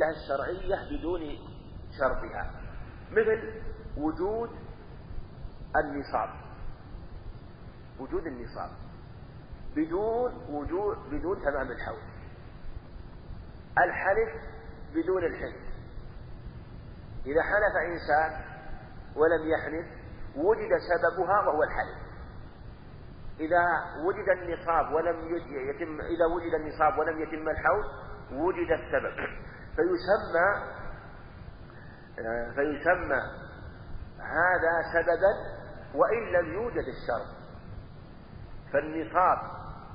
العلة الشرعية بدون شرطها مثل وجود النصاب وجود النصاب بدون وجود بدون تمام الحول الحلف بدون الحلف. إذا حلف إنسان ولم يحلف وجد سببها وهو الحلف. إذا وجد النصاب ولم يتم إذا وجد النصاب ولم يتم الحول وجد السبب. فيسمى فيسمى هذا سببا وإن لم يوجد الشرط فالنصاب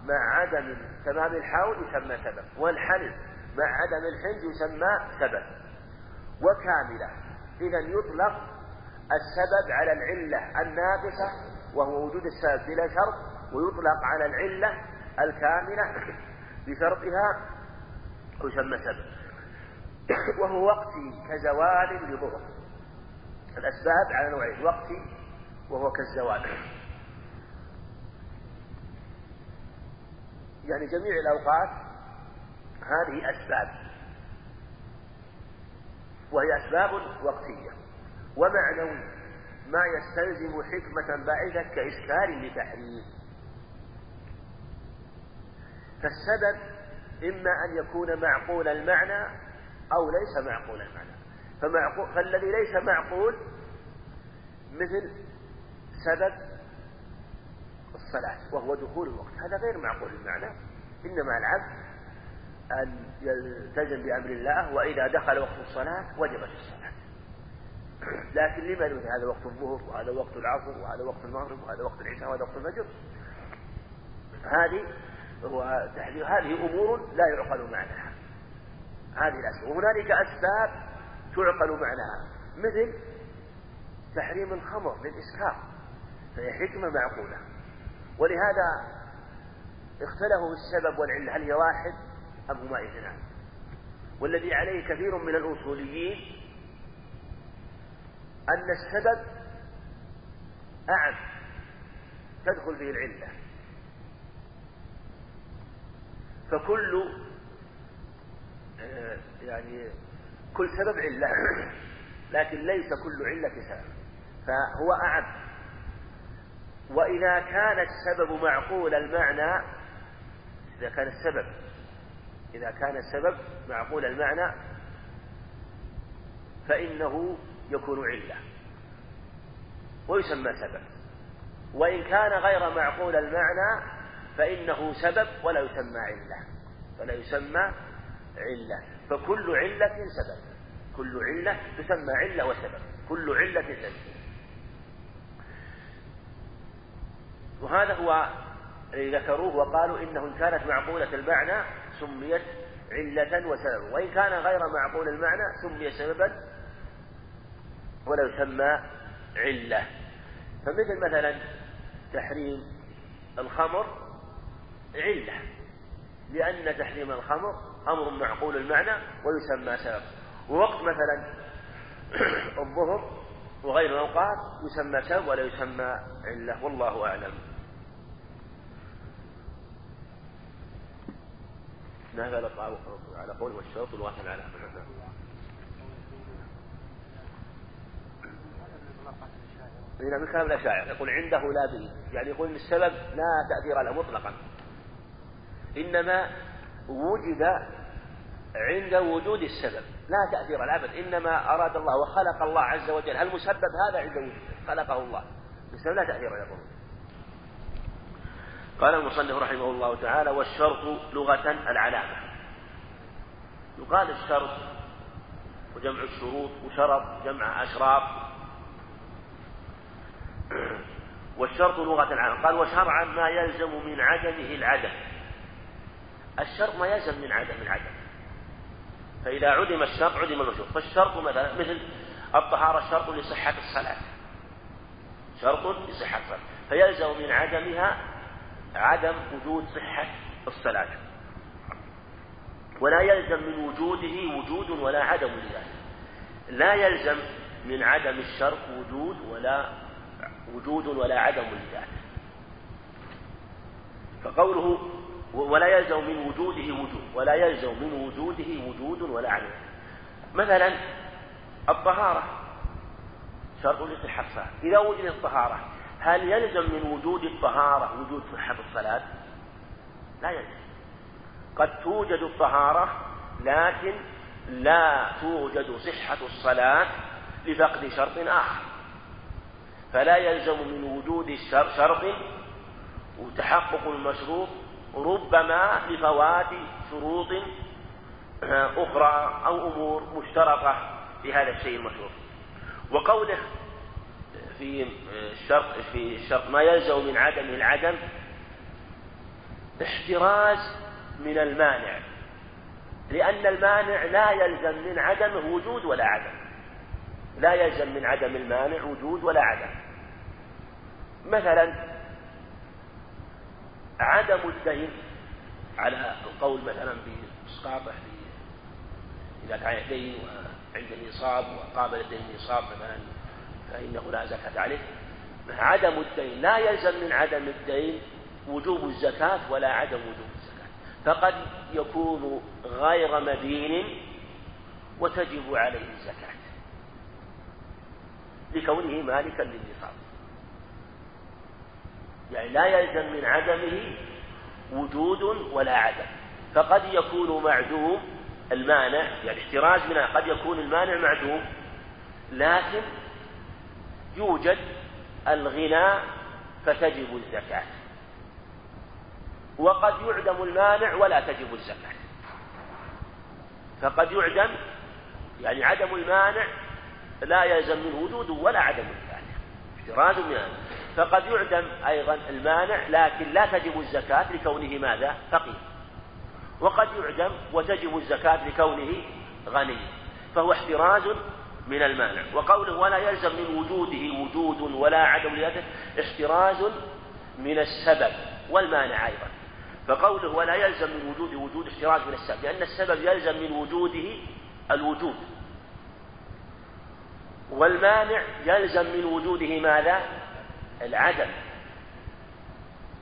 مع عدم تمام الحول يسمى سبب والحلف مع عدم الحنج يسمى سبب. وكاملة إذا يطلق السبب على العلة الناقصة وهو وجود السبب بلا شرط ويطلق على العلة الكاملة بشرطها يسمى سبب. وهو وقتي كزوال لظهر الأسباب على نوعين وقتي وهو كالزوال. يعني جميع الأوقات هذه أسباب. وهي أسباب وقتية. ومعنوي ما يستلزم حكمة باعثة كإشكال لتحريم. فالسبب إما أن يكون معقول المعنى أو ليس معقول المعنى فمعقول فالذي ليس معقول مثل سبب الصلاة وهو دخول الوقت. هذا غير معقول المعنى. إنما العبد أن يلتزم بأمر الله وإذا دخل وقت الصلاة وجبت الصلاة. لكن نقول هذا وقت الظهر وهذا وقت العصر وهذا وقت المغرب وهذا وقت العشاء وهذا وقت الفجر هذه هو هذه أمور لا يعقل معناها. هذه الأسباب وهنالك أسباب تعقل معناها. مثل تحريم الخمر للإسكار فهي حكمة معقولة. ولهذا اختلفوا السبب والعلة هل هي واحد أم هما اثنان. والذي عليه كثير من الأصوليين أن السبب أعم تدخل فيه العلة. فكل يعني كل سبب علة. لكن ليس كل علة سبب فهو أعم. وإذا كان السبب معقول المعنى إذا كان السبب إذا كان السبب معقول المعنى فإنه يكون علة. ويسمى سبب. وإن كان غير معقول المعنى فإنه سبب ولا يسمى علة. ولا يسمى علة. فكل علة سبب. كل علة تسمى علة وسبب. كل علة سبب. وهذا هو ذكروه وقالوا إنه إن كانت معقولة المعنى سميت علة وسببا. وإن كان غير معقول المعنى سمي سببا ولا يسمى علة. فمثل مثلا تحريم الخمر علة. لأن تحريم الخمر أمر معقول المعنى ويسمى سبب. ووقت مثلا الظهر وغير الأوقات يسمى سبب ولا يسمى علة والله أعلم. هذا على قول والشرط الواحد على إذا من كلام الأشاعرة يقول عنده لا بئس يعني يقول إن السبب لا تأثير له مطلقا. إنما وجد عند وجود السبب لا تأثير الأبد إنما أراد الله وخلق الله عز وجل. المسبب هذا عند وجوده خلقه الله. السبب لا تأثير له قال المصنف رحمه الله تعالى والشرط لغة العلامة. يقال الشرط وجمع الشروط وشرط جمع أشراط. والشرط لغة العلامة. قال وشرعا ما يلزم من عدمه العدم. الشرط ما يلزم من عدم العدم فإذا عدم الشرط عدم المشروط فالشرط مثلا مثل الطهارة شرط لصحة الصلاة. شرط لصحة الصلاة. فيلزم من عدمها عدم وجود صحة الصلاة. ولا يلزم من وجوده وجود ولا عدم لذلك. لا يلزم من عدم الشرط وجود ولا وجود ولا عدم لذلك. فقوله ولا يلزم من وجوده وجود ولا يلزم من وجوده وجود ولا عدم مثلا الطهارة شرط لصحة الصلاة إذا وجدت الطهارة هل يلزم من وجود الطهارة وجود صحة الصلاة؟ لا يلزم. قد توجد الطهارة لكن لا توجد صحة الصلاة لفقد شرط آخر. فلا يلزم من وجود شرط وتحقق المشروط ربما لفوات شروط أخرى أو أمور مشترطة في هذا الشيء المشروط وقوله في الشرط في الشرط ما يلزم من عدم العدم احتراز من المانع لأن المانع لا يلزم من عدمه وجود ولا عدم. لا يلزم من عدم المانع وجود ولا عدم. مثلا عدم الدين على القول مثلا بإسقاطه إذا كان دين وعنده نصاب وقابل الدين نصاب مثلا فإنه لا زكاة عليه. عدم الدين لا يلزم من عدم الدين وجوب الزكاة ولا عدم وجوب الزكاة. فقد يكون غير مدين وتجب عليه الزكاة. لكونه مالكا للنصاب. يعني لا يلزم من عدمه وجود ولا عدم. فقد يكون معدوم المانع يعني احتراز منها قد يكون المانع معدوم لكن يوجد الغنى فتجب الزكاة. وقد يعدم المانع ولا تجب الزكاة. فقد يعدم يعني عدم المانع لا يلزم من وجوده ولا عدم المانع. احتراز منها فقد يعدم أيضا المانع لكن لا تجب الزكاة لكونه ماذا؟ فقير وقد يعدم وتجب الزكاة لكونه غني فهو احتراز من المانع وقوله ولا يلزم من وجوده وجود ولا عدم لذاته احتراز من السبب والمانع أيضا فقوله ولا يلزم من وجوده وجود احتراز من السبب لأن السبب يلزم من وجوده الوجود والمانع يلزم من وجوده ماذا؟ العدم.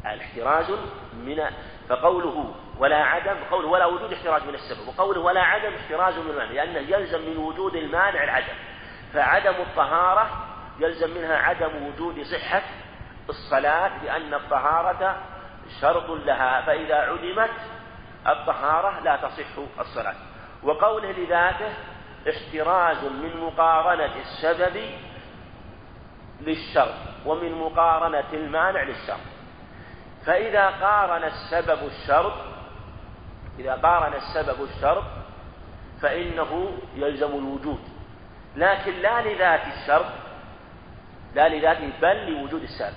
الاحتراز من فقوله ولا عدم قوله ولا وجود احتراز من السبب وقوله ولا عدم احتراز من المانع لأنه يلزم من وجود المانع العدم. فعدم الطهارة يلزم منها عدم وجود صحة الصلاة لأن الطهارة شرط لها. فإذا عدمت الطهارة لا تصح الصلاة. وقوله لذاته احتراز من مقارنة السبب للشرط. ومن مقارنة المانع للشرط فإذا قارن السبب الشرط إذا قارن السبب الشرط فإنه يلزم الوجود. لكن لا لذات الشرط لا لذاته بل لوجود السبب.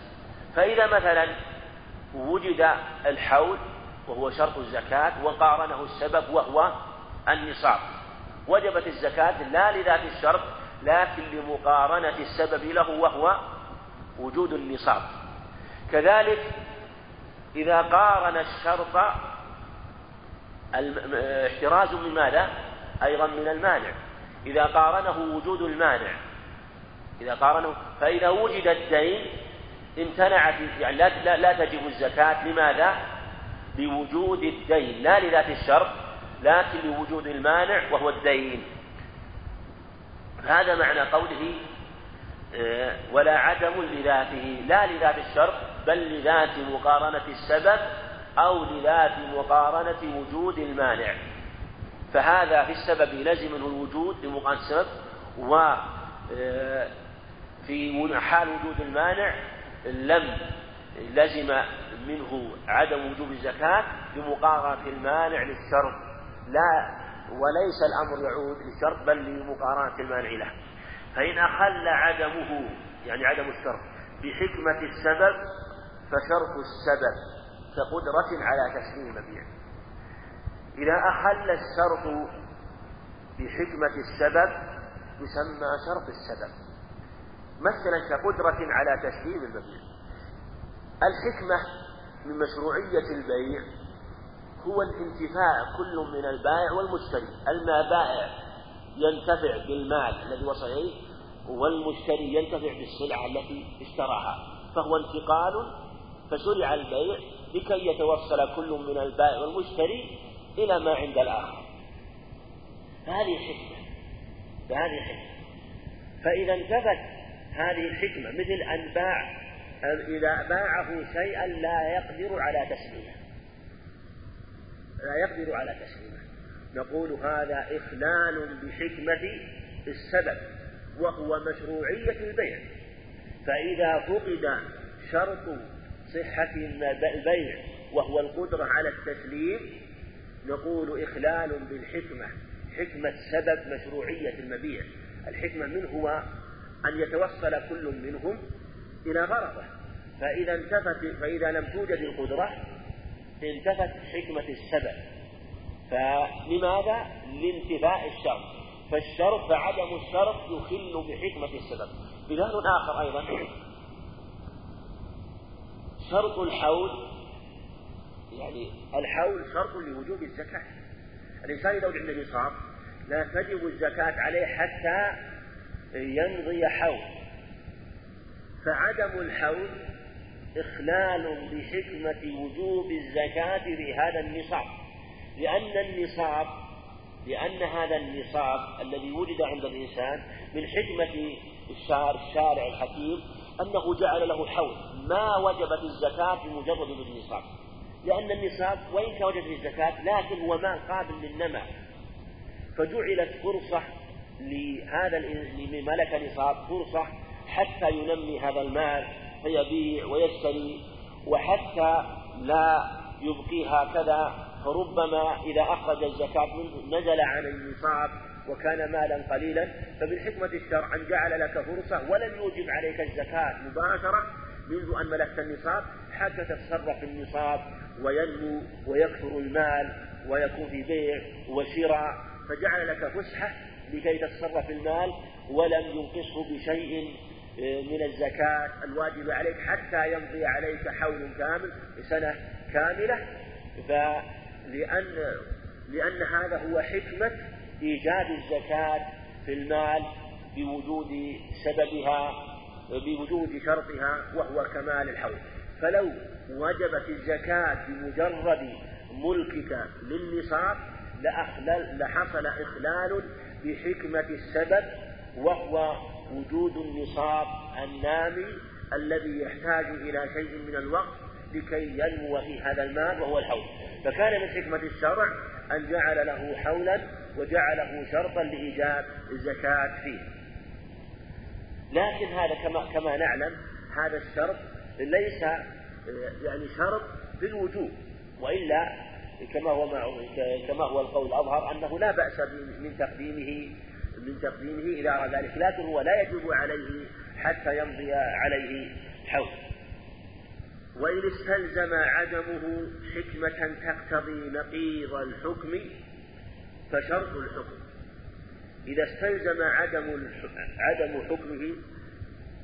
فإذا مثلا وجد الحول وهو شرط الزكاة وقارنه السبب وهو النصاب. وجبت الزكاة لا لذات الشرط لكن لمقارنة السبب له وهو وجود النصاب. كذلك إذا قارن الشرط احتراز من ماذا؟ أيضا من المانع. إذا قارنه وجود المانع. إذا قارنه فإذا وجد الدين امتنعت يعني لا, لا, لا تجب الزكاة. لماذا؟ لوجود الدين. لا لذات الشرط لكن لوجود المانع وهو الدين. هذا معنى قوله ولا عدم لذاته لا لذات الشرط بل لذات مقارنة السبب أو لذات مقارنة وجود المانع. فهذا في السبب لزم منه الوجود لمقارنة السبب و آه، في حال وجود المانع لم لزم منه عدم وجوب الزكاة بمقارنة المانع للشرط. لا وليس الأمر يعود للشرط بل لمقارنة المانع له. فإن أخل عدمه يعني عدم الشرط بحكمة السبب فشرط السبب كقدرة على تسليم المبيع إذا أخل الشرط بحكمة السبب يسمى شرط السبب. مثلا كقدرة على تسليم المبيع. الحكمة من مشروعية البيع هو الانتفاع كل من البائع والمشتري. البائع ينتفع بالمال الذي وصل إليه والمشتري ينتفع بالسلعة التي اشتراها فهو انتقال فشرع البيع لكي يتوصل كل من البائع والمشتري إلى ما عند الآخر. فهذه حكمة بهذه الحكمة فإذا انتفت هذه الحكمة مثل أن باع إذا باعه شيئا لا يقدر على تسليمه. لا يقدر على تسليمه. نقول هذا إخلال بحكمة السبب. وهو مشروعية البيع. فإذا فقد شرط صحة البيع وهو القدرة على التسليم نقول إخلال بالحكمة حكمة سبب مشروعية المبيع. الحكمة منه هو أن يتوصل كل منهم إلى غرضه فإذا انتفت فإذا لم توجد القدرة انتفت حكمة السبب. فلماذا؟ لانتفاء الشرط. فالشرط فعدم الشرط يخل بحكمة السبب. مثال آخر أيضا. شرط الحول يعني الحول شرط لوجوب الزكاة. الإنسان إذا عنده نصاب لا تجب الزكاة عليه حتى يمضي حول. فعدم الحول إخلال بحكمة وجوب الزكاة في هذا النصاب. لأن النصاب لأن هذا النصاب الذي وجد عند الإنسان من حكمة الشارع الحكيم أنه جعل له حول ما وجبت الزكاة بمجرد النصاب. لأن النصاب وإن كان وجبت الزكاة لكن هو مال قابل للنمى. فجعلت فرصة لهذا لمن ملك نصاب فرصة حتى ينمي هذا المال فيبيع ويشتري وحتى لا يبقي هكذا فربما إذا أخرج الزكاة منه نزل عن النصاب وكان مالا قليلا فمن حكمة الشرع أن جعل لك فرصة ولم يوجب عليك الزكاة مباشرة منذ أن ملكت النصاب حتى تتصرف النصاب وينمو ويكثر المال ويكون في بيع وشراء فجعل لك فسحة لكي تتصرف المال ولم ينقصه بشيء آه، من الزكاة الواجب عليك حتى يمضي عليك حول كامل سنة كاملة. فلأن لأن هذا هو حكمة إيجاد الزكاة في المال بوجود سببها بوجود شرطها وهو كمال الحول. فلو وجبت الزكاة بمجرد ملكك للنصاب لحصل إخلال بحكمة السبب وهو وجود النصاب النامي الذي يحتاج إلى شيء من الوقت لكي ينمو في هذا المال وهو الحول. فكان من حكمة الشرع أن جعل له حولا وجعله شرطا لإيجاب الزكاة فيه. لكن هذا كما كما نعلم هذا الشرط ليس يعني شرط بالوجوب وإلا كما هو كما هو القول الأظهر أنه لا بأس من تقديمه من تقديمه أراد ذلك. لكن هو لا يجب عليه حتى يمضي عليه حول. وإن استلزم عدمه حكمة تقتضي نقيض الحكم فشرط الحكم. إذا استلزم عدم عدم حكمه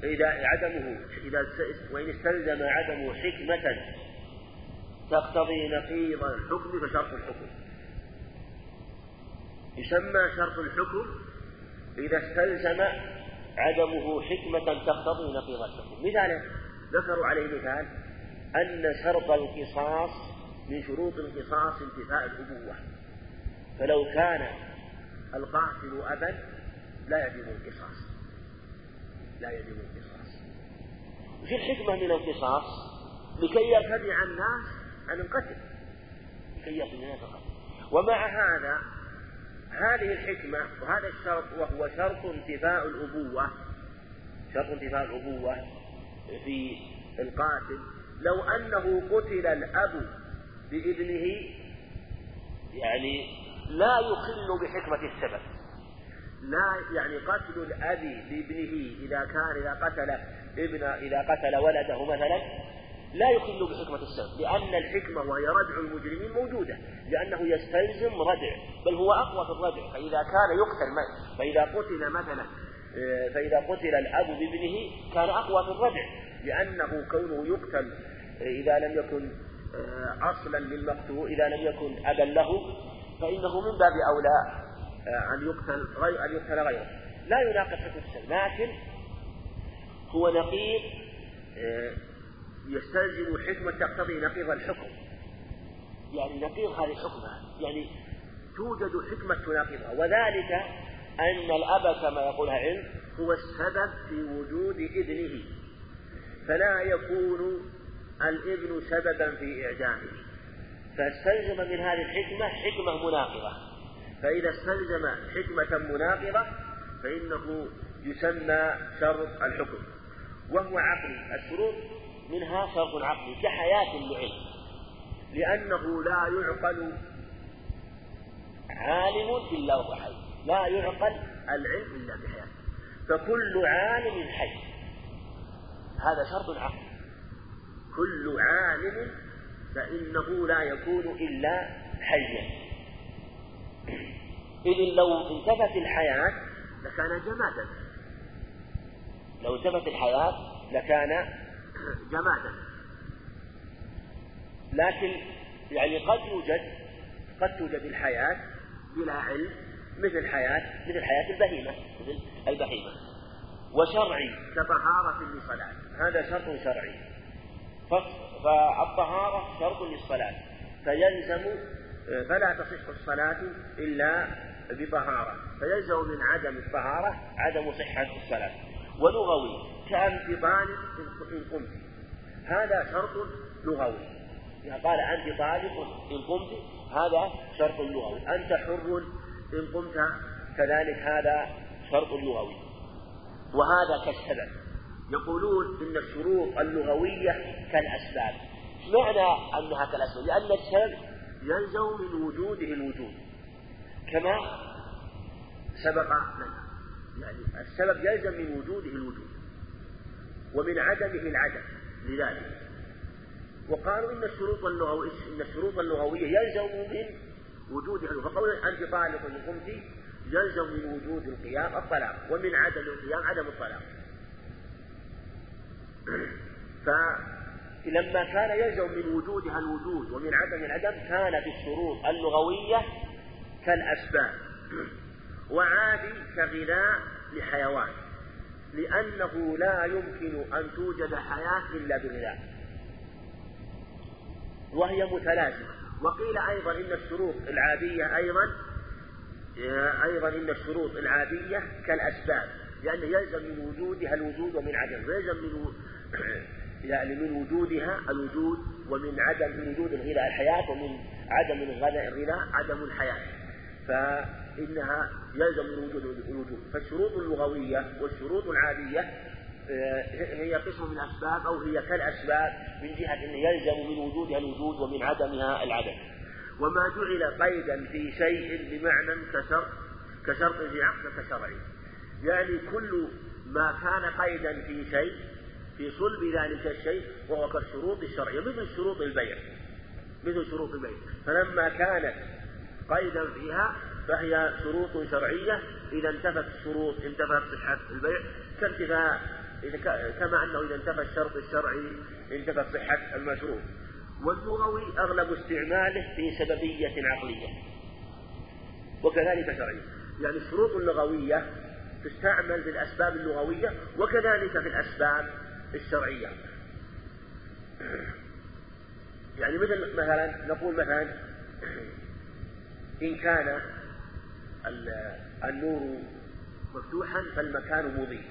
إذا عدمه إذا وإن استلزم عدم حكمة تقتضي نقيض الحكم فشرط الحكم. يسمى شرط الحكم إذا استلزم عدمه حكمة تقتضي نقيض الحكم. مثال ذكروا عليه مثال أن شرط القصاص من شروط القصاص انتفاء الأبوة فلو كان القاتل أبا لا يجب القصاص. لا يجب القصاص. وش الحكمة من القصاص لكي يرتدع الناس عن القتل. لكي يرتدع الناس القتل. ومع هذا هذه الحكمة وهذا الشرط وهو شرط انتفاء الأبوة شرط انتفاء الأبوة في القاتل لو أنه قتل الأب بابنه يعني لا يخل بحكمة السبب. لا يعني قتل الأب بابنه إذا كان إذا قتل ابن إذا قتل ولده مثلا لا يخل بحكمة السبب لأن الحكمة وهي ردع المجرمين موجودة لأنه يستلزم ردع بل هو أقوى في الردع. فإذا كان يقتل فإذا قتل مثلا فإذا قتل الأب بابنه كان أقوى في الردع لأنه كونه يقتل إذا لم يكن أصلا للمقتول إذا لم يكن أبا له فإنه من باب أولى آه، أن يقتل غير أن يقتل غيره. لا يناقض حكم السلم لكن هو نقيض آه، يستلزم الحكمة تقتضي نقيض الحكم. يعني نقيض هذه الحكمة يعني توجد حكمة تناقضها. وذلك أن الأب كما يقول العلم هو السبب في وجود ابنه فلا يكون الابن سببا في إعدامه فاستلزم من هذه الحكمة حكمة مناقضة. فإذا استلزم حكمة مناقضة فإنه يسمى شرط الحكم. وهو عقلي. الشروط منها شرط عقلي كحياة العلم. لأنه لا يعقل عالم إلا وهو حي. لا يعقل العلم إلا بحياة فكل عالم حي. هذا شرط عقلي. كل عالم فإنه لا يكون إلا حيا. إذ لو انتفت الحياة لكان جمادا. لو انتفت الحياة لكان جمادا. لكن يعني قد يوجد قد توجد الحياة بلا علم مثل حياة مثل حياة البهيمة مثل البهيمة. وشرعي كطهارة للصلاة. هذا شرط شرعي. فالطهارة شرط للصلاة. فيلزم فلا تصح الصلاة إلا بطهارة. فيلزم من عدم الطهارة عدم صحة الصلاة. ولغوي كامتطال إن قمت هذا شرط لغوي. قال أنت طالق إن قمت هذا شرط لغوي. أنت حر إن قمت كذلك هذا شرط لغوي. وهذا كالسبب. يقولون إن الشروط اللغوية كالأسباب. معنى أنها كالأسباب لأن السبب يلزم من وجوده الوجود. كما سبق لنا. يعني السبب يلزم من وجوده الوجود ومن عدمه العدم لذلك. وقالوا إن الشروط اللغوية إن الشروط اللغوية يلزم من وجود فقول أنت طالق إن قمت يلزم من وجود القيام الطلاق ومن عدم القيام عدم الطلاق. فلما كان يلزم من وجودها الوجود ومن عدم العدم كانت الشروط اللغوية كالأسباب. وعادي كغذاء لحيوان لأنه لا يمكن أن توجد حياة إلا بغذاء وهي متلازمة. وقيل أيضا إن الشروط العادية أيضا أيضا إن الشروط العادية كالأسباب. لأنه يلزم من وجودها الوجود ومن عدم ويلزم من يعني من وجودها الوجود ومن عدم من وجود الغذاء الحياة ومن عدم الغذاء الغذاء عدم الحياة. فإنها يلزم من وجود الوجود. فالشروط اللغوية والشروط العادية آه، هي قسم من الأسباب أو هي كالأسباب من جهة أنه يلزم من وجودها الوجود ومن عدمها العدم. وما جعل قيدا في شيء بمعنى كشرط كشرط في عقد كشرعي. يعني كل ما كان قيدا في شيء في صلب ذلك الشيء وهو كالشروط الشرعية مثل شروط البيع مثل شروط البيع. فلما كانت قيدا فيها فهي شروط شرعية. إذا انتفت الشروط انتفت صحة البيع كانتفاء كما أنه إذا انتفى الشرط الشرعي انتفت صحة المشروط. واللغوي أغلب استعماله في سببية عقلية وكذلك شرعية. يعني الشروط اللغوية تستعمل في الأسباب اللغوية وكذلك في الأسباب الشرعية. يعني مثل مثلا نقول مثلا إن كان النور مفتوحا فالمكان مضيء.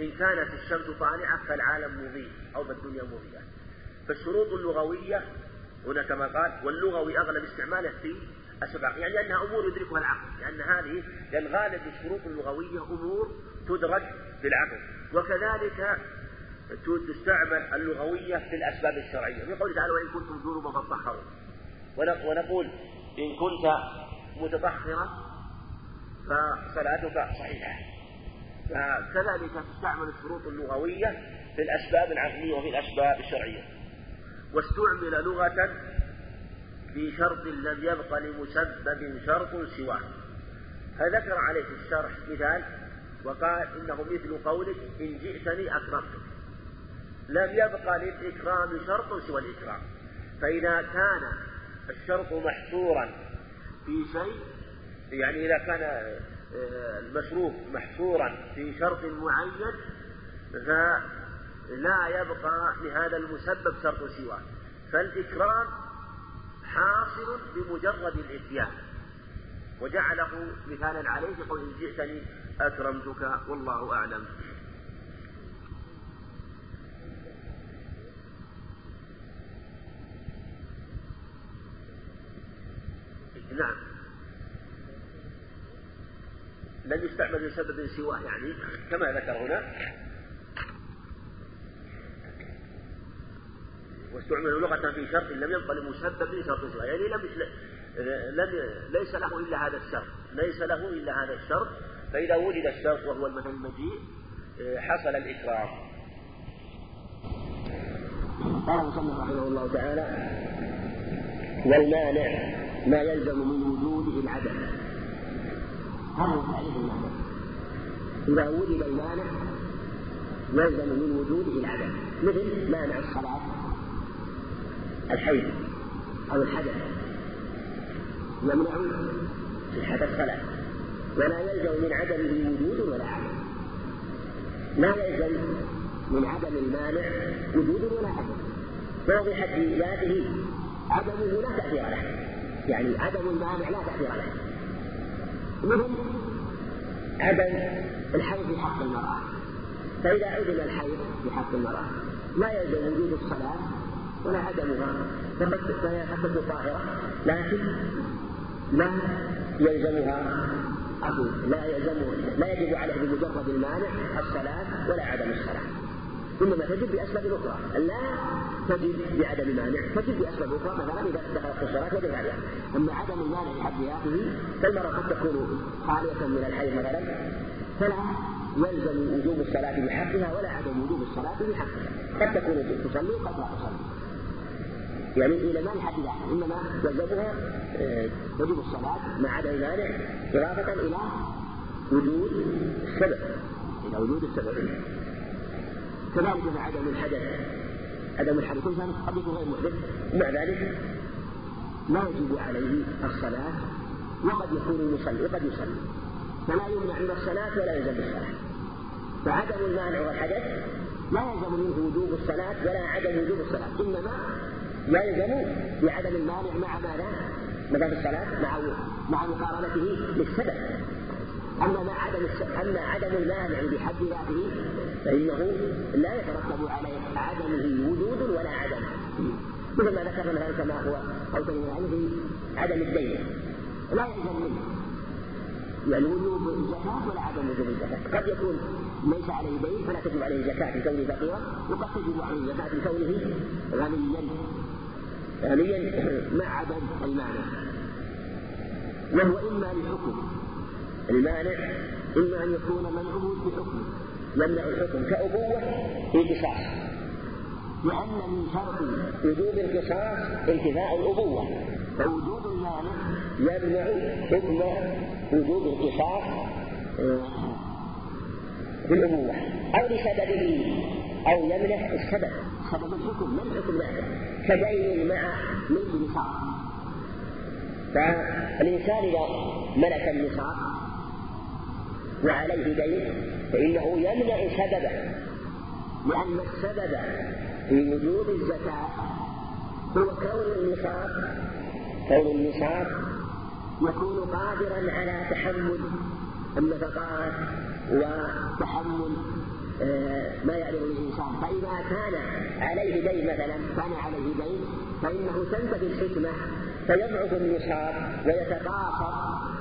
إن كانت الشمس طالعة فالعالم مضيء أو فالدنيا مضيئة. فالشروط اللغوية هنا كما قال واللغوي أغلب استعماله في السباق. يعني أنها أمور يدركها العقل. لأن هذه لأن غالب الشروط اللغوية أمور تدرك بالعقل. وكذلك تستعمل اللغوية في الأسباب الشرعية. من قوله تعالى وإن كنتم جنوبا فطهروا ونقول إن كنت متطهرا فصلاتك صحيحة. فكذلك تستعمل الشروط اللغوية في الأسباب العقلية وفي الأسباب الشرعية. واستعمل لغة في شرط لم يبق لمسبب شرط سواه. فذكر عليه في الشرح مثال وقال إنه مثل قولك إن جئتني أكرمتك لم يبق للإكرام شرط سوى الإكرام. فإذا كان الشرط محصورا في شيء يعني إذا كان المشروط محصورا في شرط معين فلا يبقى لهذا المسبب شرط سواه. فالإكرام حاصل بمجرد الإتيان. وجعله مثالا عليه يقول إن جئتني أكرمتك والله أعلم. نعم. لم يستعمل لسبب سواه يعني كما ذكر هنا. واستعمل لغة في شرط لم يبقى لمسبب لشرط سواه يعني لم لم ليس له إلا هذا الشرط. ليس له إلا هذا الشرط. فإذا وجد الشرط وهو المثل المجيء حصل الإكرام قال المصنف رحمه الله تعالى والمانع ما يلزم من وجوده العدم. هذا تعريف المانع. إذا وجد المانع يلزم من وجوده العدم. مثل مانع الصلاة. الحيض أو الحدث. يمنع صحة الصلاة ولا يلزم من عدمه وجود ولا عدم. لا يلزم من عدم المانع وجود ولا عدم. فهو بحد ذاته عدمه لا تأثير له يعني عدم المانع لا تأثير له مثل عدم الحيض في حق المرأة. فإذا عدم الحيض في حق المرأة لا يلزم وجود الصلاة ولا عدمها فهي قد طاهرة لكن لا يلزمها أقول لا يلزم لا يجب عليه بمجرد المانع الصلاة ولا عدم الصلاة. إنما تجب بأسباب أخرى. لا تجب بعدم مانع تجب بأسباب أخرى مثلا إذا دخلت في الصلاة وجب عليها. أما عدم المانع بحد ذاته فالمرأة قد تكون خالية من الحي مثلا فلا يلزم وجوب الصلاة بحقها ولا عدم وجوب الصلاة بحقها. قد تكون تصلي وقد لا تصلي. يعني إلى ما لحد ذاته إنما يلزمها آه، وجوب الصلاة مع عدم المانع إضافة إلى وجود السبب إلى وجود السبب كذلك مع عدم الحدث عدم الحدث قد يكون غير محدث. ومع ذلك لا يجب عليه الصلاة وقد يكون يصلي وقد يصلي فلا يمنع من الصلاة ولا يلزم بالصلاة. فعدم المانع والحدث لا يلزم منه وجوب الصلاة ولا عدم وجوب الصلاة إنما يلزم بعدم المانع مع ماذا؟ ماذا الصلاة مع مع مقارنته للسبب أما مع عدم أما عدم المانع بحد ذاته فإنه لا يترتب عليه عدمه وجود ولا عدم. مثل ما ذكرنا مثلا كما هو أو يعني في عدم الدين. لا يلزم منه. يعني وجوب الزكاة ولا عدم وجوب الزكاة. قد يكون ليس عليه دين فلا تجب عليه الزكاة لكونه فقيرا وقد تجب عليه الزكاة لكونه غنيا. غنيا مع عدم المعنى وهو إما لحكم. المانع إما أن يكون منعه بحكم. يمنع الحكم كأبوة في قصاص لأن من شرط وجوب القصاص انتفاء الأبوة. فوجود المانع يمنع حكم وجوب القصاص في الأبوة. أو لسببه أو يمنع السبب. سبب الحكم ما الحكم ذاته كدين مع ملك نصاب فالإنسان إذا ملك النصاب وعليه دين فإنه يمنع سببه لأن السبب في وجوب الزكاة هو كون النصاب كون النصاب يكون قادرا على تحمل النفقات وتحمل ما يعرض الإنسان. فإذا كان عليه دين مثلا كان عليه دين فإنه تنتفي الحكمة فيضعف النصاب ويتقاصر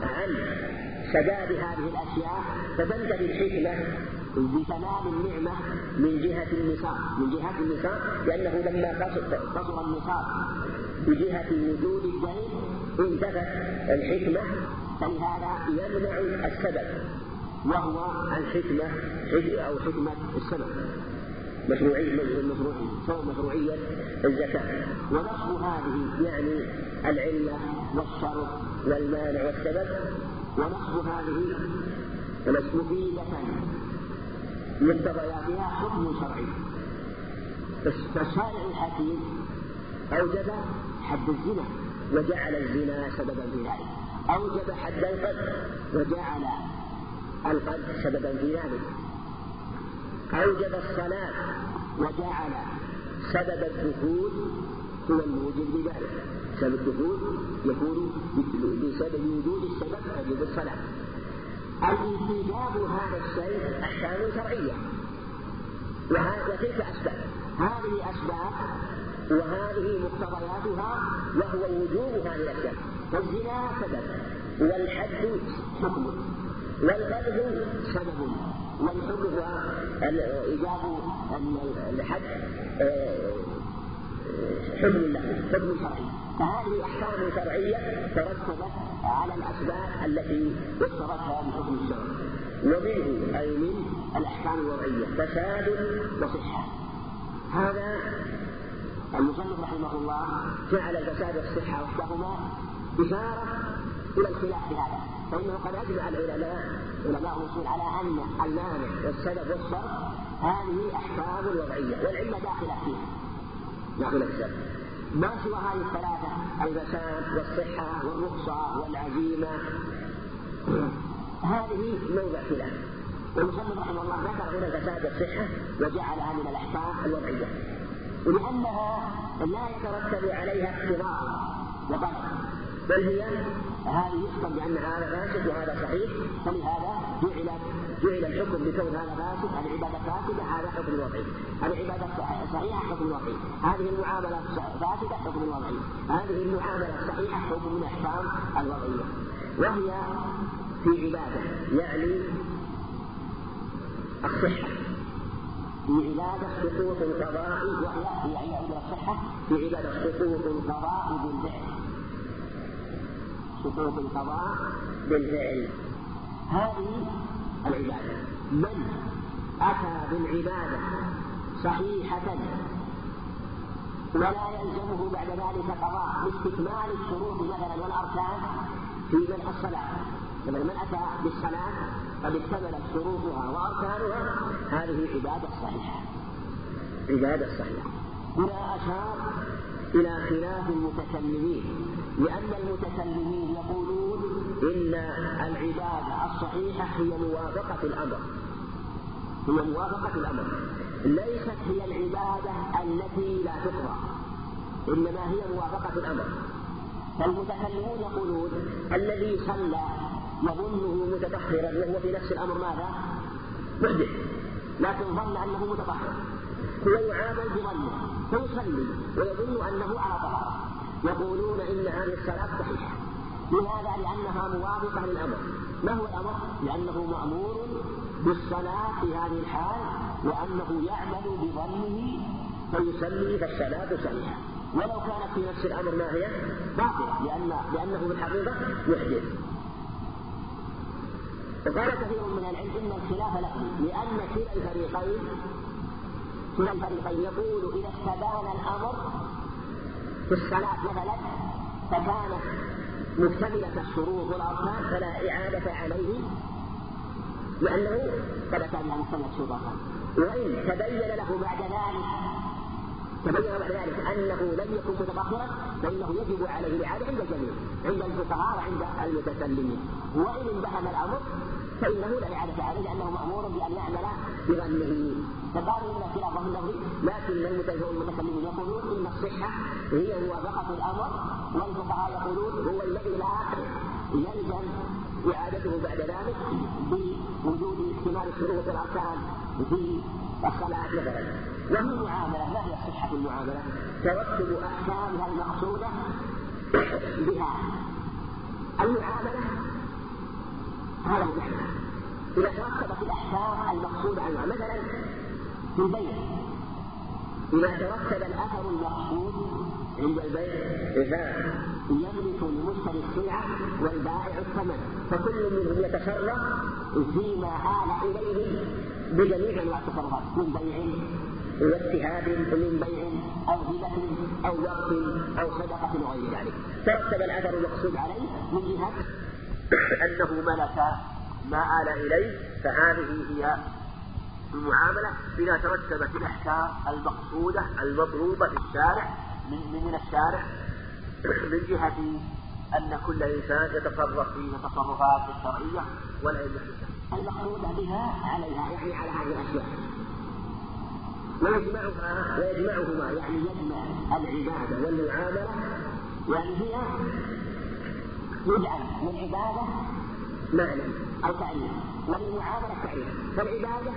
عن سداد هذه الأشياء فتنتهي الحكمة بتمام النعمة من جهة النصاب. من جهة النصاب لأنه لما قصر النصاب بجهة وجود الدين انتفت الحكمة فلهذا يمنع السبب. وهو الحكمة أو حكمة السبب مشروعية مشروعية مشروعية الزكاة. ونصف هذه يعني العلة والشرط والمانع والسبب. ونصب هذه مفيدة مقتضياتها حكم شرعي. فالشارع الحكيم أوجب حد الزنا وجعل الزنا سببا في ذلك. أوجب حد القذف وجعل القذف سببا في ذلك أوجب الصلاة وجعل سبب الدخول هو الموجب لذلك. سبب الدخول يكون بسبب وجود السبب تجد الصلاة. الانتجاب هذا الشيء أحكام شرعية. وتلك أسباب. هذه أسباب وهذه مقتضياتها وهو وجوب هذه الأشياء فالزنا سبب والحد حكم. والقذف سبب. والحكم وإيجاب الحد آه، حكم له حكم شرعي. فهذه أحكام شرعية ترتبت على الأسباب التي اشتركها بحكم الشرع. ومنه أي من الأحكام الوضعية فساد وصحة. هذا المصنف رحمه الله جعل الفساد والصحة وحدهما إشارة إلى الخلاف في هذا. فإنه قد أجمع العلماء علماء الأصول على أن المانع والسبب والشر هذه أحكام وضعية والعلة داخلة فيها. داخلة السبب ما سوى هذه الثلاثة؟ الفساد والصحة والرخصة والعزيمة. هذه موضع خلاف والمصنف رحمه الله ذكر هنا الفساد والصحة وجعلها من الأحكام الوضعية. ولأنها لا يترتب عليها اقتضاء وطلب بل هي هذه يحكم بأن هذا فاسد وهذا صحيح فلهذا جعل جعل الحكم بكون هذا فاسد العبادة فاسدة هذا حكم وضعي العبادة صحيحة حكم وضعي هذه المعاملة فاسدة حكم وضعي هذه المعاملة صحيحة حكم من الأحكام الوضعية. وهي في عبادة يعني الصحة. في عبادة سقوط القضاء وهي في عبادة الصحة. في عبادة سقوط القضاء بالفعل. سقوط القضاء بالفعل. هذه العبادة. من أتى بالعبادة صحيحة ولا يلزمه بعد ذلك قضاء لاستكمال الشروط مثلا والأركان في منح الصلاة. مثلا من أتى بالصلاة قد اكتملت شروطها وأركانها. هذه عبادة صحيحة. عبادة صحيحة. هنا أشار إلى خلاف المتكلمين لأن المتكلمين يقولون إن العبادة الصحيحة هي موافقة الأمر. هي موافقة الأمر. ليست هي العبادة التي لا تقرأ إنما هي موافقة الأمر. فالمتكلمون يقولون الذي صلى يظنه متطهرا وهو في نفس الأمر ماذا؟ محدث لكن ظن أنه متطهر. هو يعامل بظنه فيصلي ويظن أنه على طهارة يقولون إن هذه الصلاة صحيحة لماذا؟ لأنها موافقة للأمر ما هو الأمر؟ لأنه مأمور بالصلاة في هذه الحال وأنه يعمل بظنه فيصلي فالصلاة صحيحة ولو كانت في نفس الأمر ما هي؟ باطلة لأن لأنه في الحقيقة يحدث وقال كثير من العلم إن الخلاف لفظي لأن كلا الفريقين كلا الفريقين يقول إذا استبان الأمر في الصلاة مثلا فكانت مكتملة الشروط والأركان فلا إعادة عليه لأنه قد كان مكتملة الشروط وإن تبين له بعد ذلك تبين بعد ذلك أنه لم يكن متطهرا فإنه يجب عليه الإعادة عند الجميع عند الفقهاء وعند المتكلمين. وإن انبهم الأمر فإنه لا إعادة عليه لأنه مأمور بأن يعمل بظنه. فقالوا إن خلاف ظن اللفظ لكن المتكلمون يقولون إن الصحة هي موافقة الأمر والفقهاء يقولون هو الذي لا يلزم إعادته بعد ذلك بوجود اكتمال الشروط والأركان في الصلاة مثلا. وهي معاملة ما هي صحة المعاملة؟ ترتب أحكامها المقصودة بها. المعاملة هذا إذا ترتبت الأحكام المقصودة عنها مثلا في البيع. إذا ترتب الأثر المقصود عند البيع يملك المشتري السلعة والبائع الثمن فكل منهم يتصرف فيما آل إليه بجميع أنواع التصرفات من بيع واجتهاد من بيع أو هبة أو وقت أو صدقة وغير ذلك. ترتب الأثر المقصود عليه من جهة أنه ملك ما آل إليه فهذه هي المعاملة إذا ترتبت الأحكام المقصودة المطلوبة في الشارع من, من الشارع من جهة أن كل إنسان يتصرف في التصرفات الشرعية والعلم المقصودة بها عليها. يعني على هذه الأشياء. ويجمعها ويجمعهما يعني يجمع العبادة والمعاملة يعني هي يجعل للعبادة معنى أو تعريف وللمعاملة تعريف فالعبادة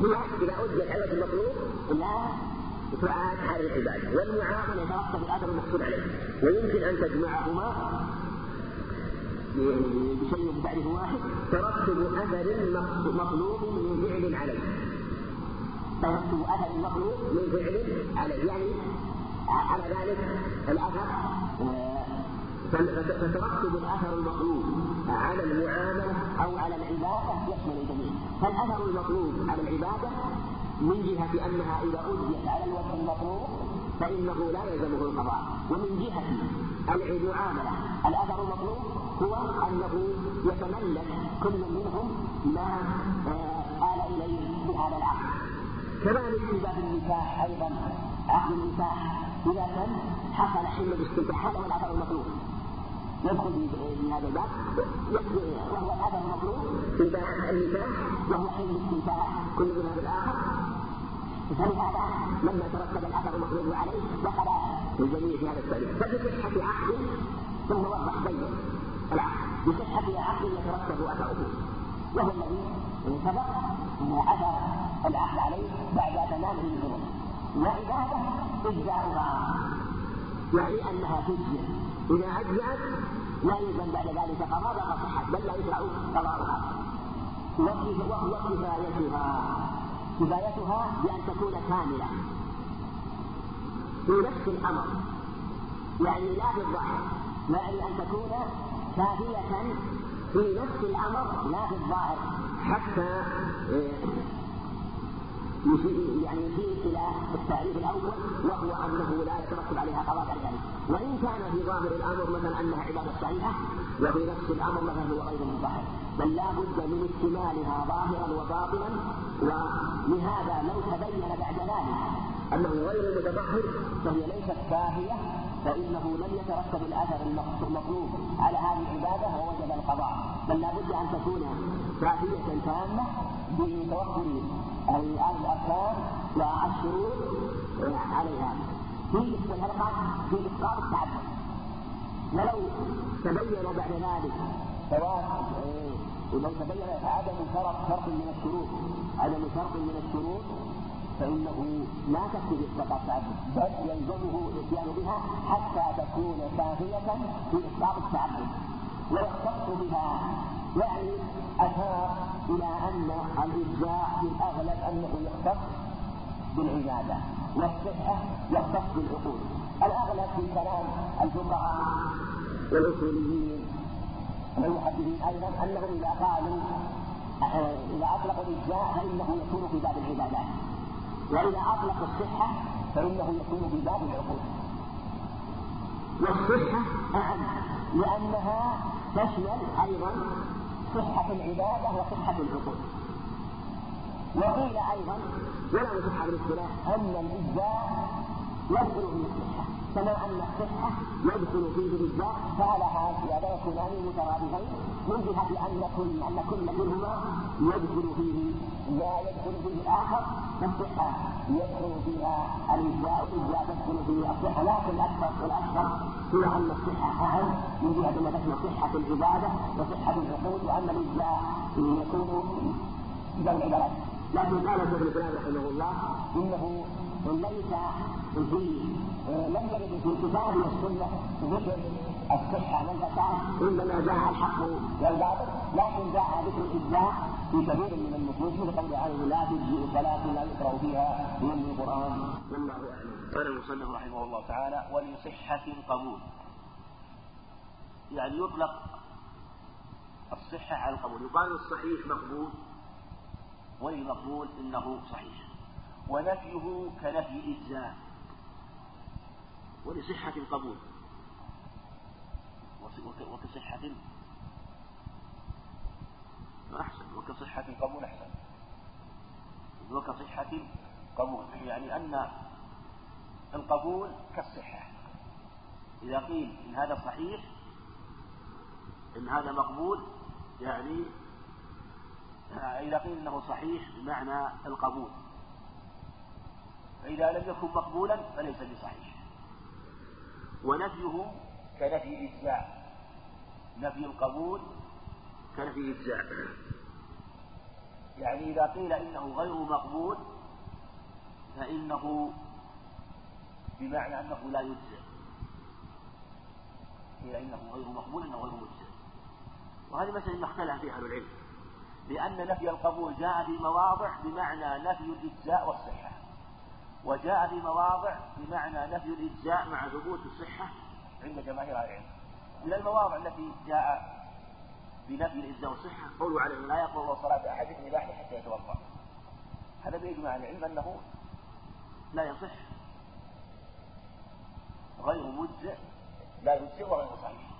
هي إذا أدت على المطلوب لا تعاد على العبادة. والمعاملة يترتب الأثر المقصود عليه. ويمكن أن تجمعهما بشيء بتعريف واحد ترتب أثر مطلوب من فعل عليه ترتب أثر مطلوب من فعل عليه يعني على ذلك الأثر فترتب الأثر المطلوب على المعاملة أو على العبادة يشمل الجميع. فالأثر المطلوب على العبادة من جهة أنها إذا أديت على الوجه المطلوب فإنه لا يلزمه القضاء. ومن جهة المعاملة الأثر المطلوب هو أنه يتملك كل منهم ما آه، آل إليه بهذا العقد كذلك في باب النكاح أيضا عقد النكاح إذا كان حصل حل الاستمتاع هذا هو الأثر المطلوب. يدخل في هذا الباب وهو الاثر المطلوب في النكاح وهو حل الاستمتاع كل منها بالاخر فلهذا لما ترتب الأثر المطلوب عليه دخل الجميع في هذا التعريف فبصحة عقد ثم وضح بين العقد بصحة عقد يترتب أثره وهو الذي سبق أثر العقد عليه بعد تمامه الظروف وعبادة إجزاؤها. يعني أنها تجزئ. إذا أجزأت لا يلزم بعد ذلك بقى صحت بل لا يشرع قضاؤها وكفايتها كفايتها بأن تكون كاملة. في نفس الأمر. يعني لا في الظاهر يعني أن تكون كافية في نفس الأمر لا في الظاهر. حتى يعني يشير إلى التعريف الأول وهو أنه لا يترتب عليها قضاء بعد ذلك وإن كان في ظاهر الأمر مثلا أنها عبادة صحيحة وفي نفس الأمر مثلا هو غير مظاهر بل لا بد من اكتمالها ظاهرا وباطنا ولهذا لو تبين بعد ذلك. أنه غير متظاهر فهي ليست كافيه فإنه لم يترتب الأثر المطلوب على هذه العبادة ووجب القضاء. بل لا بد أن تكون كافيه تامة بتوفر الاركان والشروط عليها. في الحلقات في اسقاط التعبد ولو تبين بعد ذلك سواء ولو تبين عدم شرط شرط من الشروط. عدم شرط من الشروط فإنه لا تكفي إسقاط التعبد بل يلزمه الإتيان بها حتى تكون كافية في إسقاط التعبد ويختص بها يعني أشار إلى أن الإجزاء في الأغلب أنه يختص بالعبادة والصحة يختص بالعقول. الأغلب في كلام الفقهاء والأصوليين والمحدثين أيضا أنهم إذا قالوا إذا أطلقوا الإجزاء فإنه يكون في باب العبادات وإذا أطلقوا الصحة فإنه يكون في باب العقول. والصحة أعم لأنها تشمل أيضا صحة العبادة وصحة العقول. وقيل أيضا ولا صحة بالاصطلاح أن الإجزاء يدخل في الصحة كما أن الصحة يدخل فيه الإجزاء فعلها زيادة يكونان مترادفين من جهة أن كل أن كل منهما يدخل فيه لا يدخل فيه الآخر فالصحة يدخل فيها الإجزاء والإجزاء تدخل فيه الصحة لكن الأكثر والأكثر هو أن الصحة أهم من جهة أن تشمل صحة العبادة وصحة العقول وأن الإجزاء يكون إذا العبادات لكن قال شيخ الإسلام رحمه الله إنه ليس في لم يرد في الكتاب والسنة ذكر الصحة والفساد إنما جاء الحق والباطل لكن جاء ذكر الإجزاء في كثير من النصوص قول عليه لا تجزئ صلاة لا يقرأ فيها من القرآن. والله أعلم. قال المصنف رحمه الله تعالى ولصحة قبول يعني يطلق الصحة على القبول. يقال الصحيح مقبول والمقبول إنه صحيح. ونفيه كنفي الإجزاء ولصحة القبول. وكصحة أحسن وكصحة القبول أحسن. وكصحة قبول يعني أن القبول كالصحة. إذا قيل إن هذا صحيح إن هذا مقبول يعني إذا قيل إنه صحيح بمعنى القبول. فإذا لم يكن مقبولا فليس بصحيح. ونفيه كنفي إجزاء. نفي القبول كنفي إجزاء. يعني إذا قيل إنه غير مقبول فإنه بمعنى أنه لا يجزئ. قيل إنه غير مقبول إنه غير مجزئ. وهذه مسألة اختلف فيها أهل العلم. لأن نفي القبول جاء في مواضع بمعنى نفي الإجزاء والصحة. وجاء في مواضع بمعنى نفي الإجزاء مع ثبوت الصحة عند جماهير أهل العلم. من المواضع التي جاء بنفي الإجزاء والصحة قوله عليه لا يقبل صلاة أحدكم إذا حتى يتوضأ. هذا بإجماع العلم أنه لا يصح غير مجزئ لا يجزئ وغير صحيح.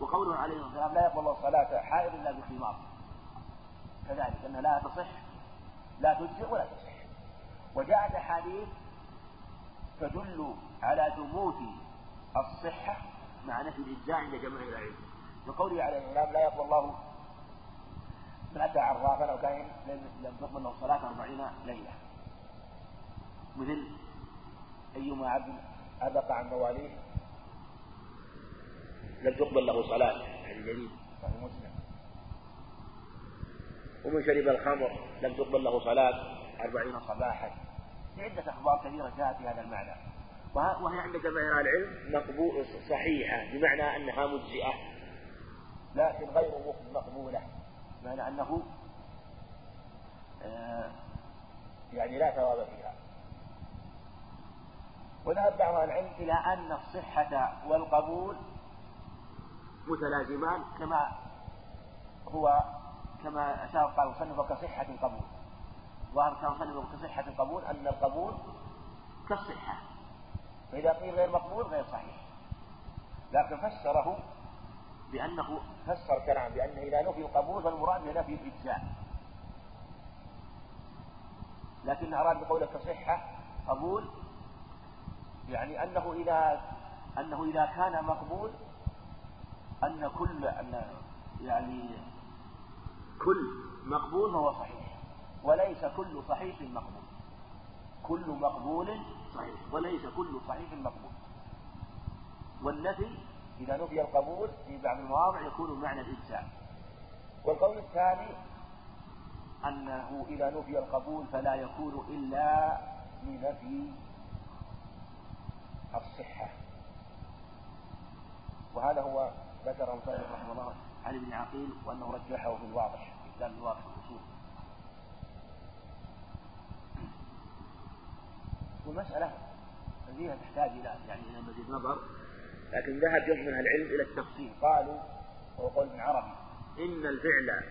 وقوله عليه الصلاة والسلام لا يقبل صلاة حائض إلا بخمار. كذلك أنها لا تصح لا تجزئ ولا تصح. وجاءت أحاديث تدل على ثبوت الصحة مع نفي الإجزاء عند جماهير العلم. لقوله عليه السلام لا يقبل الله من أتى عرافا أو كائن لم تقبل له صلاة أربعين ليلة. مثل أيما عبد أبق عن مواليه لم تقبل له صلاة. يعني جديد صحيح مسلم. ومن شرب الخمر لم تقبل له صلاة أربعين صباحا. عدة أخبار كثيرة جاءت في هذا المعنى وهي عند جماهير العلم مقبول صحيحة بمعنى أنها مجزئة. لكن غير مقبولة. بمعنى أنه آه، يعني لا ثواب فيها. وذهب بعض العلم إلى أن الصحة والقبول متلازمان كما هو كما أشار قال المصنف كصحة القبول. وأركان المصنف كصحة القبول أن القبول كالصحة. فإذا قيل غير مقبول غير صحيح. لكن فسره بأنه فسر كلام بأنه إذا نفي القبول فالمراد بنفي الإجزاء. لكن أراد بقوله كصحة قبول يعني أنه إذا أنه إذا كان مقبول أن كل أن يعني كل مقبول فهو صحيح. وليس كل صحيح مقبول. كل مقبول صحيح. وليس كل صحيح مقبول. والنفي إذا نفي القبول في بعض المواضع يكون معنى الإجزاء والقول الثاني أنه إذا نفي القبول فلا يكون إلا لنفي الصحة. وهذا هو ذكر المصنف رحمه الله عن ابن عقيل وأنه رجحه في الواضح في الواضح في الأصول والمسألة فيها تحتاج إلى يعني إلى مزيد نظر. لكن ذهب جزء من العلم إلى التفصيل. قالوا وهو قول ابن عربي. إن الفعل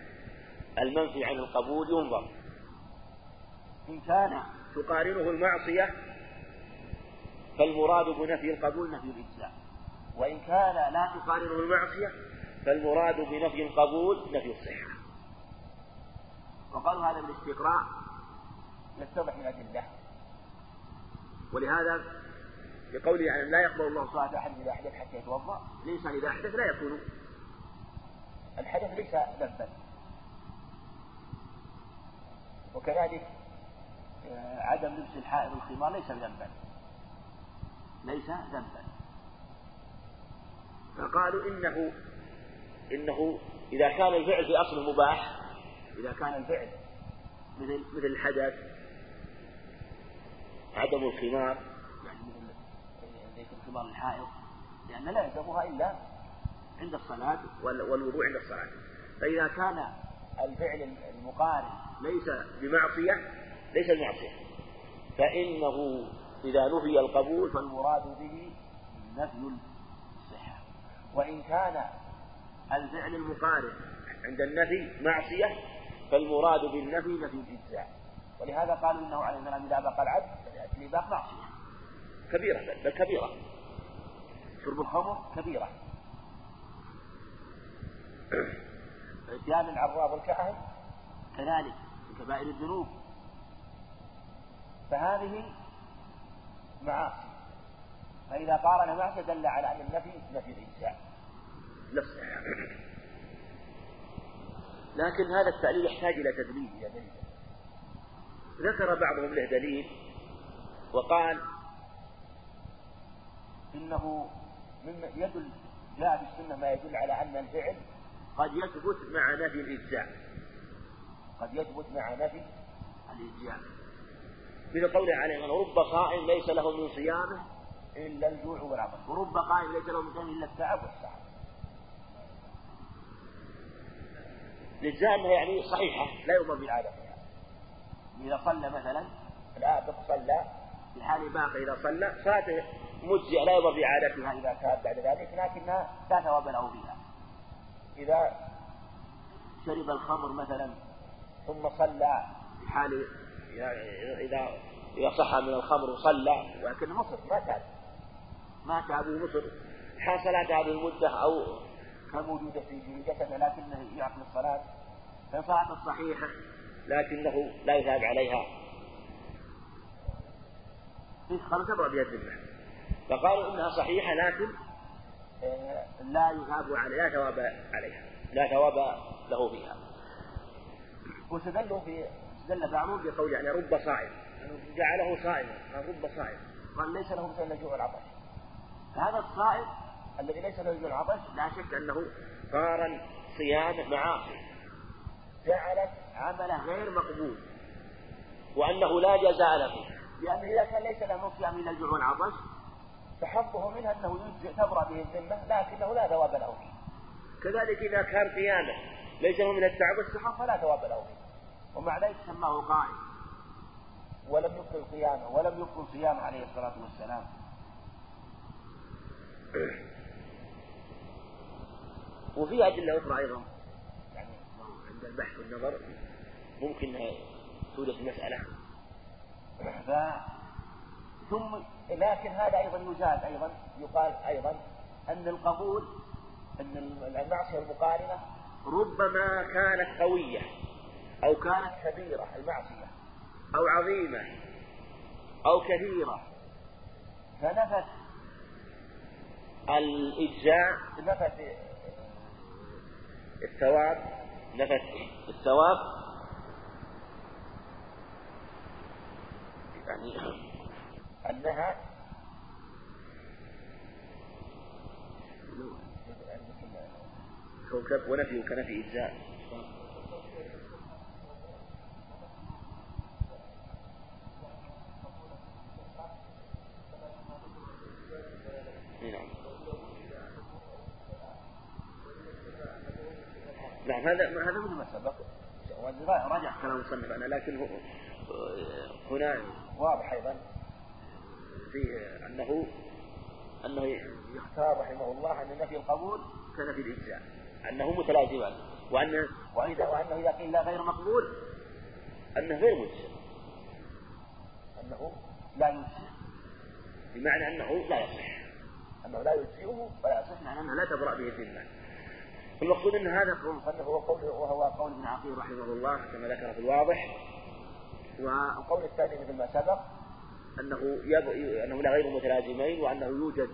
المنفي عن القبول ينظر. إن كان تقارنه المعصية فالمراد بنفي القبول نفي الإجزاء. وإن كان لا تقارنه المعصية فالمراد بنفي القبول نفي الصحة. وقالوا هذا بالاستقراء. يتضح الأدلة. ولهذا بقوله يعني لا يقبل الله صلاة أحد إذا أحدث حتى يتوضأ الإنسان إذا أحدث لا يكون. الحدث ليس ذنبا. وكذلك آه، عدم لبس الحائض الخمار ليس ذنبا. ليس ذنبا. فقالوا إنه إنه إذا كان الفعل في أصل مباح إذا كان الفعل مثل مثل الحدث عدم الخمار. يعني الخمار الحائض لأن لا يلزمها إلا عند الصلاة. والوضوء عند الصلاة. فإذا كان الفعل المقارن ليس بمعصية ليس بمعصية. فإنه إذا نفي القبول فالمراد به نفي الصحة. وإن كان الفعل المقارن عند النفي معصية فالمراد بالنفي نفي الإجزاء. ولهذا قالوا إنه عليه السلام إذا بقى العبد فليأتي الإباق معصية كبيرة بل كبيرة. شرب الخمر كبيرة. إتيان العراف والكهن كذلك من كبائر الذنوب. فهذه معاصي. فإذا قارن معصية دل على أن النفي نفي الإجزاء نفسها لكن هذا التعليل يحتاج إلى تدليل إلى دليل ذكر بعضهم له دليل وقال إنه مما يدل جاء في السنة ما يدل على أن الفعل قد يثبت مع نفي الإجزاء قد يثبت مع نفي الإجزاء مثل قوله عليه رب صائم ليس له من صيامه إلا الجوع والعطش. ورب قائم ليس له من إلا التعب والسعر الإجزاء أنها يعني صحيحة لا يؤمر بالعادة. إذا صلى مثلا الآبق صلى. في حال باقي إذا صلى صلاته مجزئة لا يؤمر بعادتها إذا تاب بعد ذلك لكنها لا ثواب له فيها. إذا شرب الخمر مثلا ثم صلى. في حال إذا إذا صح من الخمر وصلى ولكن مصر ما تاب. ما تاب مصر حاصلت هذه المدة أو كموجودة في جسده لكنه يعقل الصلاة. فصلاة صحيحة لكنه لا يثاب عليها. الذمة فقالوا إنها صحيحة لكن آه، لا يثاب عليها لا ثواب عليها. لا ثواب له فيها واستدلوا في استدل بعضهم بقول يعني رب صائم. جعله صائما قال رب صائم. قال ليس له مثل الجوع والعطش هذا الصائم الذي ليس له الجوع والعطش لا شك أنه قارن صيام معاصي. جعلت عمله غير مقبول. وأنه لا جزاء له. لأنه إذا كان ليس له صيام الا الجوع والعطش فحظه منها أنه تبرأ به الذمة لكنه لا ثواب له فيه. كذلك إذا كان قيامه ليس له من التعب والسحر فلا ثواب له فيه. ومع ذلك سماه قائم ولم يبطل قيامه ولم يبطل صيامه عليه الصلاة والسلام. وفي أدلة أخرى أيضا. البحث والنظر ممكن تولد المسألة. ف ثم لكن هذا أيضا يزاد أيضا يقال أيضا أن القبول أن المعصية المقارنة ربما كانت قوية أو كانت كبيرة المعصية أو عظيمة أو كثيرة فنفت الإجزاء نفت الثواب نفت الثواب. يعني أنها ونفي كنفي إجزاء نعم هذا هذا مثل ما سبق رجع كلام المصنف أنا لكن هنا واضح أيضا في أنه أنه يختار رحمه الله أن نفي القبول كنفي الإجزاء أنه متلازمان وأن وإذا وأنه إذا قيل لا غير مقبول أنه غير مجزئ أنه لا يجزئ بمعنى أنه لا يصح. أنه لا يجزئه ولا يصح معنى أنه لا تبرأ به الذمة المقصود إن هذا هو قول وهو قول ابن عقيل رحمه الله كما ذكر في الواضح. والقول الثاني مثل ما سبق أنه يب... انه لا غير متلازمين وأنه يوجد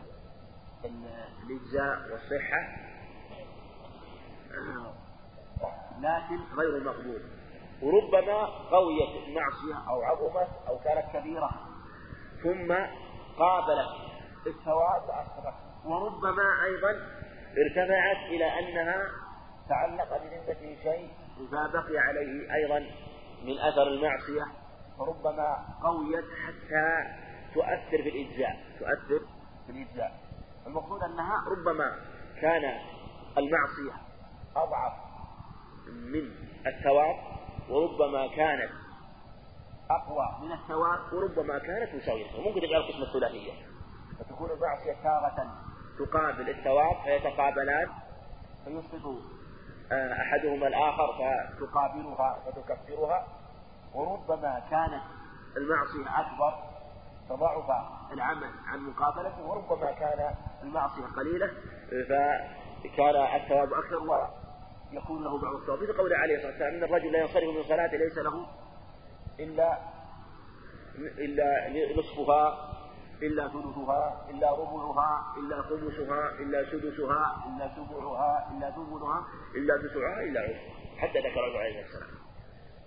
الإجزاء والصحة لكن غير مقبول. وربما قويت المعصية أو عظمت أو كانت كبيرة ثم قابلت الثواب واثرت وربما أيضا ارتفعت إلى أنها تعلق بذمته شيء إذا بقي عليه أيضا من أثر المعصية فربما قويت حتى تؤثر في الإجزاء تؤثر في الإجزاء. المقصود أنها ربما كان المعصية أضعف من الثواب وربما كانت أقوى من الثواب وربما كانت مساوية. ممكن تجعل قسمة ثلاثية فتكون المعصية تارة تقابل الثواب فيتقابلان فيسقط آه، أحدهما الآخر فتقابلها فتكفرها وربما كانت المعصية أكبر فضعف العمل عن مقابلته وربما كان المعصية قليلة فكان الثواب أكثر. ويكون له بعض الثواب في قوله عليه الصلاة والسلام إن الرجل لا ينصرف من صلاته ليس له إلا إلا نصفها إلا ثلثها إلا ربعها إلا خمسها إلا سدسها إلا سبعها إلا ثمنها إلا تسعها إلا عشرها. حتى ذكر عليه السلام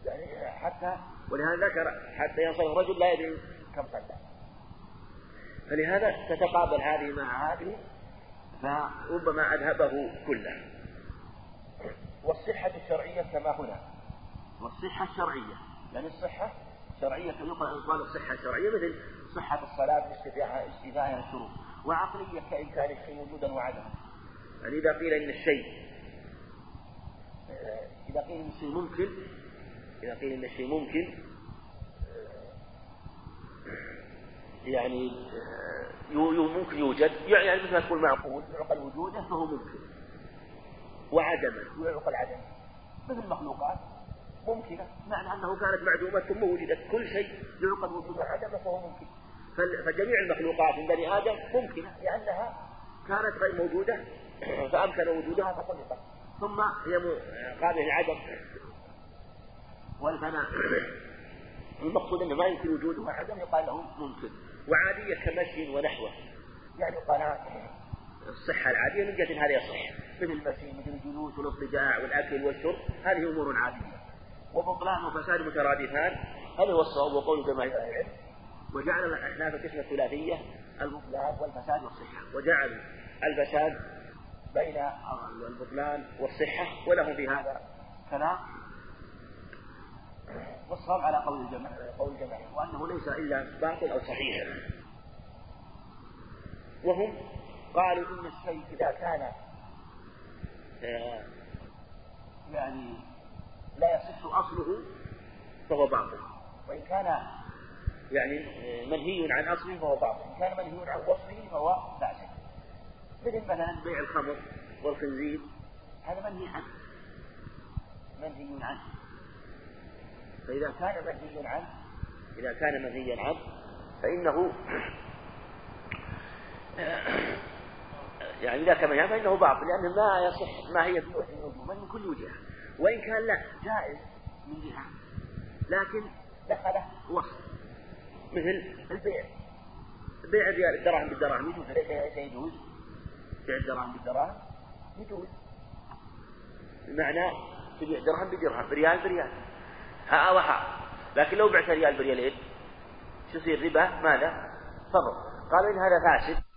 يعني حتى ولهذا ذكر حتى ينصرف الرجل لا يدري كم صلى فلهذا تتقابل هذه مع هذه فربما أذهبه كله. والصحة الشرعية كما هنا. والصحة الشرعية. يعني الصحة شرعية يقال الصحة الشرعية مثل صحة الصلاة باستيفائها الشروط وعقلية كإمكان الشيء وجودا وعدما يعني إذا قيل إن الشيء إذا قيل إن الشيء ممكن إذا قيل إن الشيء ممكن يعني ممكن يوجد. يعني مثل ما تقول معقول يعقل وجوده فهو ممكن. وعدما ويعقل عدما مثل المخلوقات ممكنة. معنى أنه كانت معدومة ثم وجدت كل شيء يعقل وجوده عدما فهو ممكن. فجميع المخلوقات من بني آدم ممكنة لأنها كانت غير موجودة. فأمكن وجودها فخلقت. ثم هي قابلة للعدم والفناء. المقصود أنه ما يمكن وجودها عدم يقال له ممكن. وعادية كمشي ونحوه. يعني قال الصحة العادية من جهة هذه الصحة. مثل المشي مثل الجلوس والاضطجاع والأكل والشرب. هذه أمور عادية. وبطلان وفساد مترادفان. هذا هو الصواب وقول جماهير العلم. وجعل الأحناف القسمة الثلاثية البطلان والفساد والصحة. وجعلوا الفساد بين البطلان والصحة ولهم في هذا كلام والصواب على قول الجماعة قول الجماعة وأنه ليس إلا باطل أو صحيح. وهم قالوا إن الشيء إذا كان آه، يعني لا يصح أصله فهو باطل. وإن كان يعني آه، منهي عن أصله فهو باطل. كان منهي عن وصفه فهو فاسد مثل مثلا بيع الخمر والخنزير هذا منهي عنه. منهي عنه. فإذا كان منهيا عنه إذا كان منهيا عنه فإنه يعني إذا كان منهيا فإنه باطل لأنه ما يصح ما هي في وجه من كل وجهة. وإن كان لا جائز من جهة. لكن دخله وصف. مثل البيع. بيع الدراهم بالدراهم يجوز. ليس يجوز. بيع الدراهم بالدراهم يجوز. بمعنى تبيع درهم بدرهم بريال بريال. ها وها. لكن لو بعت ريال بريالين شو يصير؟ ربا؟ ماذا؟ فضل قالوا إن هذا فاسد.